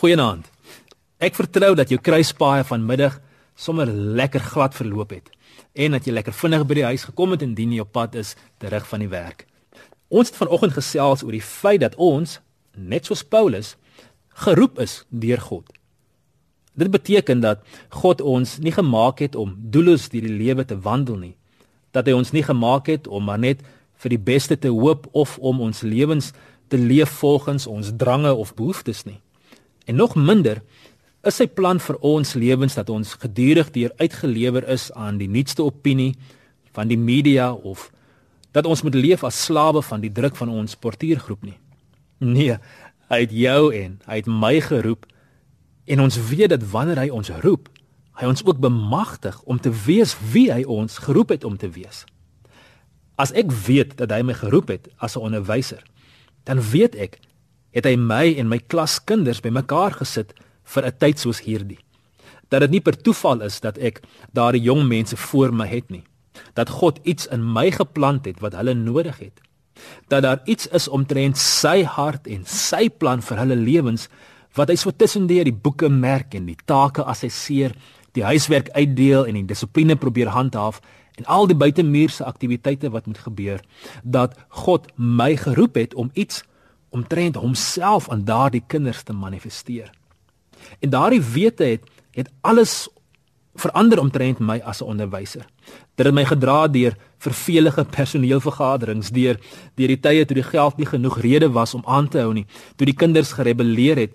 Goeienaand. Ek vertrou dat jou kruispaaie vanmiddag sommer lekker glad verloop het en dat jy lekker vinnig by die huis gekom het indien jy op pad is terug van die werk. Ons het vanoggend gesels oor die feit dat ons, net soos Paulus, geroep is deur God. Dit beteken dat God ons nie gemaak het om doelloos deur die lewe te wandel nie. Dat hy ons nie gemaak het om maar net vir die beste te hoop of om ons lewens te leef volgens ons drange of behoeftes nie. En nog minder is sy plan vir ons lewens dat ons gedurig deur uitgelewer is aan die nuutste opinie van die media of dat ons moet leef as slawe van die druk van ons portuïergroep nie. Nee, hy het jou en hy het my geroep en ons weet dat wanneer hy ons roep, hy ons ook bemagtig om te wees wie hy ons geroep het om te wees. As ek weet dat hy my geroep het as 'n onderwyser, dan weet ek het hy my en my klaskinders bymekaar gesit vir 'n tyd soos hierdie. Dat dit nie per toeval is dat ek daardie jong mense voor my het nie. Dat God iets in my geplant het wat hulle nodig het. Dat daar iets is omtrent sy hart en sy plan vir hulle lewens wat hy so tussendeur die boeke merk en die take assesseer, die huiswerk uitdeel en die dissipline probeer handhaaf en al die buitemuurse aktiwiteite wat moet gebeur dat God my geroep het om iets omtrent homself aan daardie kinders te manifesteer. En daardie wete het het alles verander omtrent my as 'n onderwyser. Dit het my gedra deur vervelige personeelvergaderings, deur deur die tye toe die geld nie genoeg rede was om aan te hou nie, toe die kinders gerebelleer het,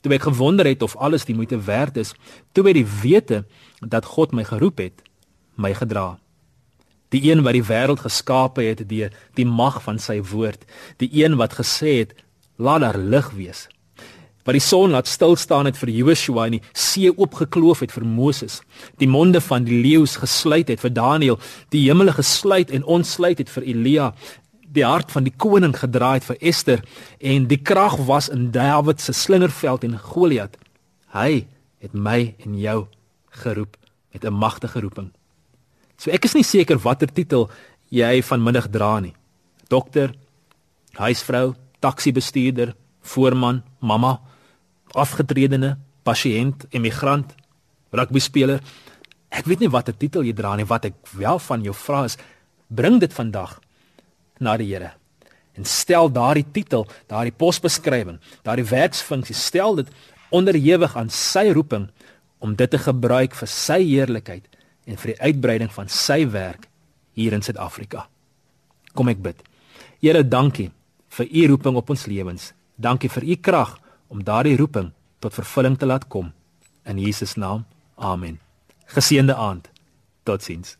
toe ek gewonder het of alles die moeite werd is, toe by die wete dat God my geroep het, my gedra. Die een wat die wêreld geskape het deur die mag van sy woord, die een wat gesê het laat daar lig wees. Wat die son laat stil staan het vir Joshua en die see oopgekloof het vir Moses, die monde van die leeu's gesluit het vir Daniël, die hemele gesluit en ontsluit het vir Elia, die hart van die koning gedraai het vir Ester en die krag was in Dawid se slingerveld en Goliat. Hy het my en jou geroep met 'n magtige roeping. So ek is nie seker watter titel jy vanmiddag dra nie. Dokter, huisvrou, taksibestuurder, voorman, mamma, afgetredene, pasiënt, emigrant, rugbyspeler. Ek weet nie watter titel jy dra nie, wat ek wel van jou vra is, bring dit vandag na die Here en stel daardie titel, daardie posbeskrywing, daardie werksfunksie, stel dit onderhewig aan sy roeping om dit te gebruik vir sy heerlikheid en vir die uitbreiding van sy werk hier in Suid-Afrika. Kom ek bid. Here, dankie vir u roeping op ons lewens. Dankie vir u krag om daardie roeping tot vervulling te laat kom. In Jesus naam. Amen. Geseënde aand. Totsiens.